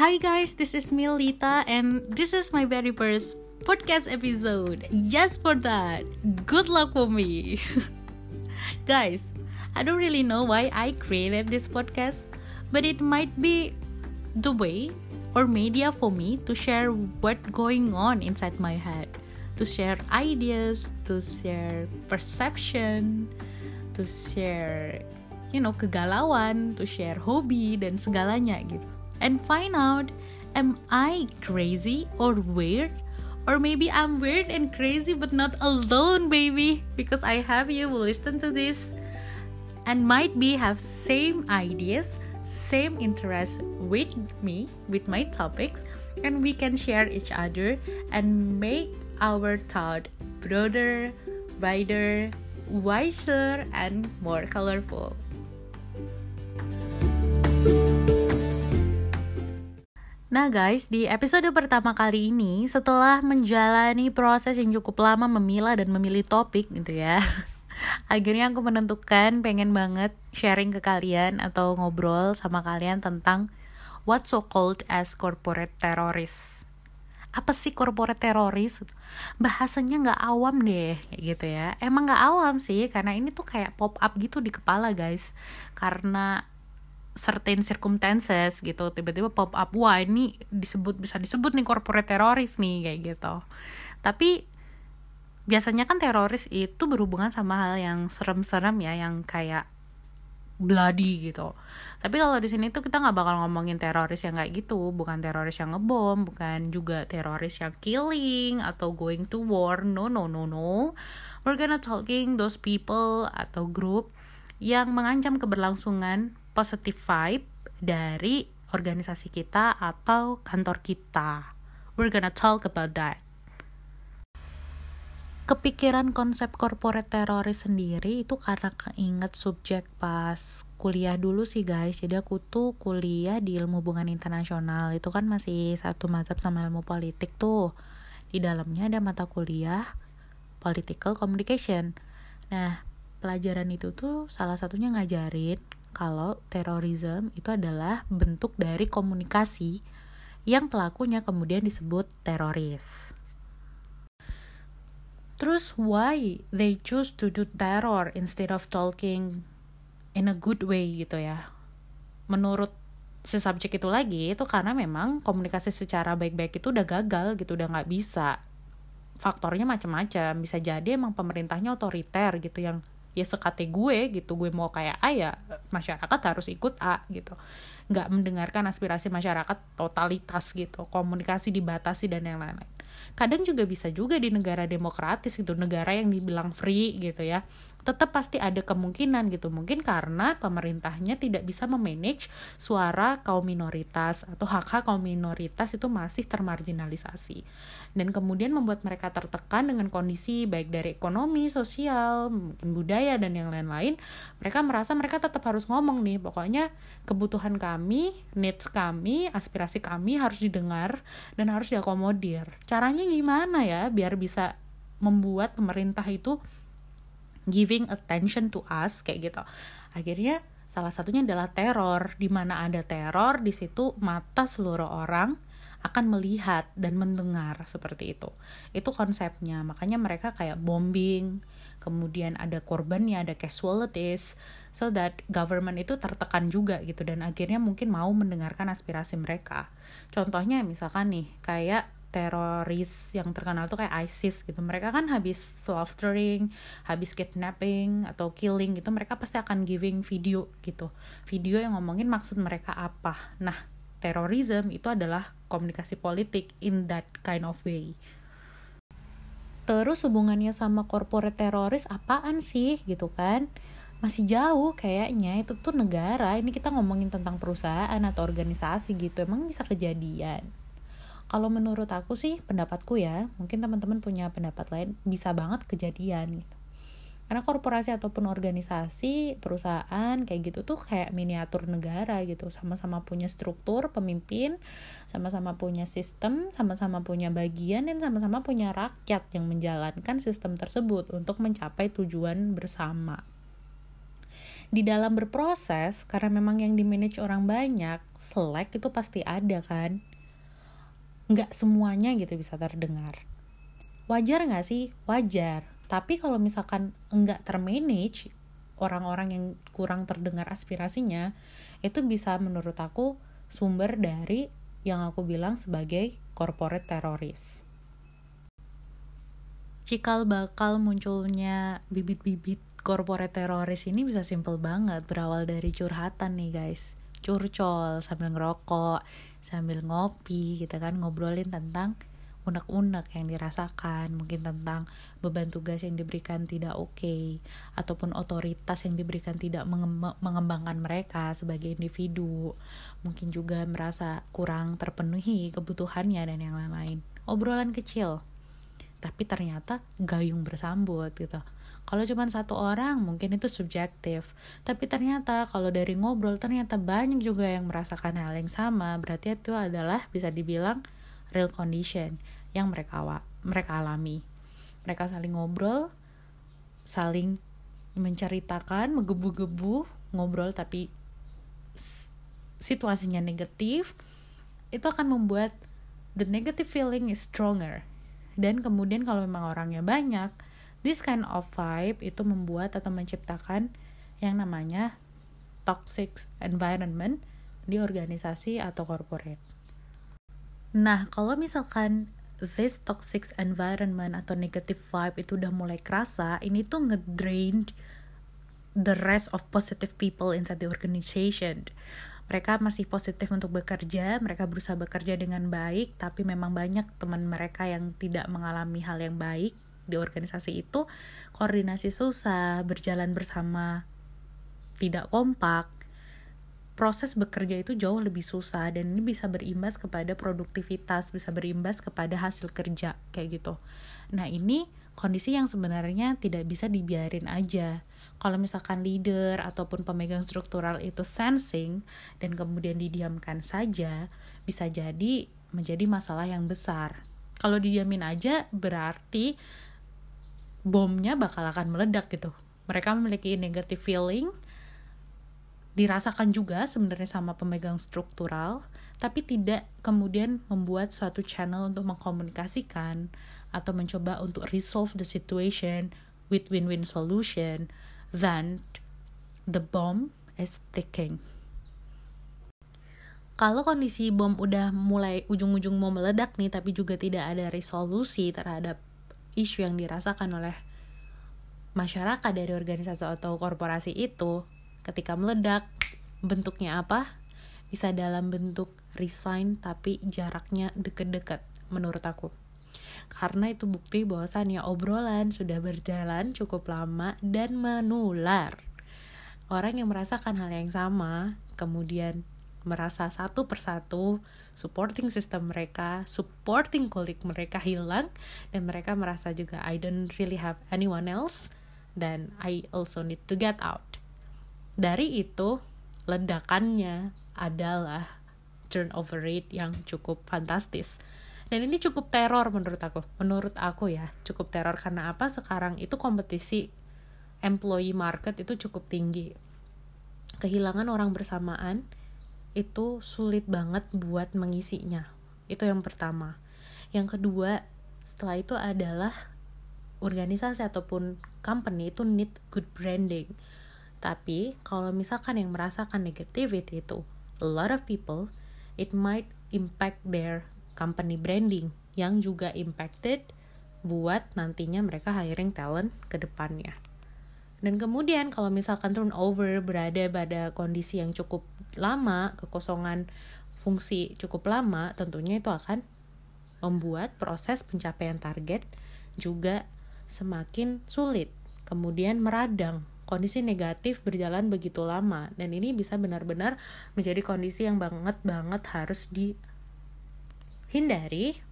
Hi guys, this is Milita and this is my very first podcast episode. Yes for that. Good luck for me. guys, I don't really know why I created this podcast, but it might be the way or media for me to share what going on inside my head, to share ideas, to share perception, to share you know kegalauan, to share hobi dan segalanya gitu. And find out am I crazy or weird? Or maybe I'm weird and crazy but not alone, baby, because I have you listen to this and might be have same ideas, same interests with me, with my topics, and we can share each other and make our thought broader, wider, wiser, and more colorful. Nah guys, di episode pertama kali ini setelah menjalani proses yang cukup lama memilah dan memilih topik gitu ya Akhirnya aku menentukan pengen banget sharing ke kalian atau ngobrol sama kalian tentang what so called as corporate terrorist apa sih corporate teroris bahasanya nggak awam deh gitu ya. Emang nggak awam sih karena ini tuh kayak pop up gitu di kepala guys. Karena certain circumstances gitu tiba-tiba pop up wah ini disebut bisa disebut nih corporate teroris nih kayak gitu tapi biasanya kan teroris itu berhubungan sama hal yang serem-serem ya yang kayak bloody gitu. Tapi kalau di sini tuh kita nggak bakal ngomongin teroris yang kayak gitu, bukan teroris yang ngebom, bukan juga teroris yang killing atau going to war. No no no no. We're gonna talking those people atau group yang mengancam keberlangsungan positive vibe dari organisasi kita atau kantor kita. We're gonna talk about that. Kepikiran konsep corporate teroris sendiri itu karena keinget subjek pas kuliah dulu sih guys. Jadi aku tuh kuliah di ilmu hubungan internasional. Itu kan masih satu mazhab sama ilmu politik tuh. Di dalamnya ada mata kuliah political communication. Nah pelajaran itu tuh salah satunya ngajarin kalau terorisme itu adalah bentuk dari komunikasi yang pelakunya kemudian disebut teroris Terus why they choose to do terror instead of talking in a good way gitu ya. Menurut si subjek itu lagi itu karena memang komunikasi secara baik-baik itu udah gagal gitu, udah nggak bisa. Faktornya macam-macam, bisa jadi emang pemerintahnya otoriter gitu yang ya sekate gue gitu gue mau kayak A ya masyarakat harus ikut A gitu. Nggak mendengarkan aspirasi masyarakat totalitas gitu komunikasi dibatasi dan yang lain-lain. Kadang juga bisa juga di negara demokratis gitu negara yang dibilang free gitu ya tetap pasti ada kemungkinan gitu. Mungkin karena pemerintahnya tidak bisa memanage suara kaum minoritas atau hak-hak kaum minoritas itu masih termarginalisasi. Dan kemudian membuat mereka tertekan dengan kondisi baik dari ekonomi sosial budaya dan yang lain-lain mereka merasa mereka tetap harus ngomong nih pokoknya kebutuhan kami needs kami aspirasi kami harus didengar dan harus diakomodir. Caranya gimana ya biar bisa membuat pemerintah itu giving attention to us kayak gitu. Akhirnya salah satunya adalah teror. Di mana ada teror di situ mata seluruh orang akan melihat dan mendengar seperti itu. Itu konsepnya. Makanya mereka kayak bombing kemudian ada korbannya ada casualties so that government itu tertekan juga gitu dan akhirnya mungkin mau mendengarkan aspirasi mereka. Contohnya misalkan nih kayak teroris yang terkenal tuh kayak ISIS gitu. Mereka kan habis slaughtering habis kidnapping atau killing gitu mereka pasti akan giving video gitu. Video yang ngomongin maksud mereka apa. Nah terorisme itu adalah komunikasi politik in that kind of way. Terus hubungannya sama corporate teroris apaan sih gitu kan? Masih jauh kayaknya. Itu tuh negara. Ini kita ngomongin tentang perusahaan atau organisasi gitu. Emang bisa kejadian kalau menurut aku sih pendapatku ya mungkin teman-teman punya pendapat lain bisa banget kejadian gitu. Karena korporasi ataupun organisasi perusahaan kayak gitu tuh kayak miniatur negara gitu. Sama-sama punya struktur pemimpin sama-sama punya sistem sama-sama punya bagian dan sama-sama punya rakyat yang menjalankan sistem tersebut untuk mencapai tujuan bersama. Di dalam berproses karena memang yang di manage orang banyak selek itu pasti ada kan nggak semuanya gitu bisa terdengar. Wajar nggak sih? Wajar. Tapi kalau misalkan nggak termanage orang-orang yang kurang terdengar aspirasinya itu bisa menurut aku sumber dari yang aku bilang sebagai corporate teroris. Cikal bakal munculnya bibit-bibit corporate teroris ini bisa simple banget berawal dari curhatan nih guys curcol sambil ngerokok sambil ngopi gitu kan ngobrolin tentang unek-unek yang dirasakan mungkin tentang beban tugas yang diberikan tidak oke okay, ataupun otoritas yang diberikan tidak mengembangkan mereka sebagai individu. Mungkin juga merasa kurang terpenuhi kebutuhannya dan yang lain-lain. Obrolan kecil tapi ternyata gayung bersambut gitu kalau cuma satu orang mungkin itu subjektif. Tapi ternyata kalau dari ngobrol ternyata banyak juga yang merasakan hal yang sama. Berarti itu adalah bisa dibilang real condition yang mereka mereka alami. Mereka saling ngobrol saling menceritakan menggebu-gebu ngobrol tapi situasinya negatif itu akan membuat the negative feeling is stronger. Dan kemudian kalau memang orangnya banyak this kind of vibe itu membuat atau menciptakan yang namanya toxic environment di organisasi atau corporate. Nah, kalau misalkan this toxic environment atau negative vibe itu udah mulai kerasa, ini tuh ngedrain the rest of positive people inside the organization. Mereka masih positif untuk bekerja, mereka berusaha bekerja dengan baik, tapi memang banyak teman mereka yang tidak mengalami hal yang baik di organisasi itu koordinasi susah, berjalan bersama tidak kompak, proses bekerja itu jauh lebih susah dan ini bisa berimbas kepada produktivitas, bisa berimbas kepada hasil kerja kayak gitu. Nah, ini kondisi yang sebenarnya tidak bisa dibiarin aja. Kalau misalkan leader ataupun pemegang struktural itu sensing dan kemudian didiamkan saja, bisa jadi menjadi masalah yang besar. Kalau didiamin aja berarti bomnya bakal akan meledak gitu. Mereka memiliki negative feeling dirasakan juga sebenarnya sama pemegang struktural tapi tidak kemudian membuat suatu channel untuk mengkomunikasikan atau mencoba untuk resolve the situation with win-win solution then the bomb is ticking. Kalau kondisi bom udah mulai ujung-ujung mau meledak nih tapi juga tidak ada resolusi terhadap isu yang dirasakan oleh masyarakat dari organisasi atau korporasi itu ketika meledak bentuknya apa bisa dalam bentuk resign tapi jaraknya deket-deket menurut aku. Karena itu bukti bahwasannya obrolan sudah berjalan cukup lama dan menular. Orang yang merasakan hal yang sama kemudian merasa satu persatu supporting system mereka, supporting colleague mereka hilang dan mereka merasa juga I don't really have anyone else dan I also need to get out. Dari itu ledakannya adalah turnover rate yang cukup fantastis. Dan ini cukup teror menurut aku. Menurut aku ya, cukup teror karena apa? Sekarang itu kompetisi employee market itu cukup tinggi. Kehilangan orang bersamaan itu sulit banget buat mengisinya. Itu yang pertama. Yang kedua, setelah itu adalah organisasi ataupun company itu need good branding. Tapi kalau misalkan yang merasakan negativity itu a lot of people, it might impact their company branding yang juga impacted buat nantinya mereka hiring talent ke depannya. Dan kemudian kalau misalkan turnover berada pada kondisi yang cukup lama, kekosongan fungsi cukup lama, tentunya itu akan membuat proses pencapaian target juga semakin sulit. Kemudian meradang, kondisi negatif berjalan begitu lama dan ini bisa benar-benar menjadi kondisi yang banget banget harus dihindari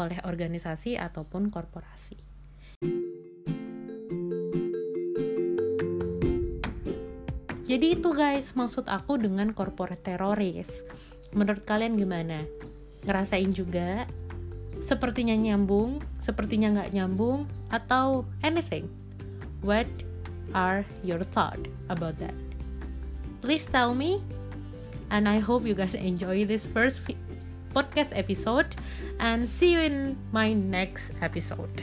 oleh organisasi ataupun korporasi. Jadi itu guys maksud aku dengan corporate teroris. Menurut kalian gimana? Ngerasain juga? Sepertinya nyambung, sepertinya nggak nyambung, atau anything? What are your thought about that? please tell me and i hope you guys enjoy this first podcast episode and see you in my next episode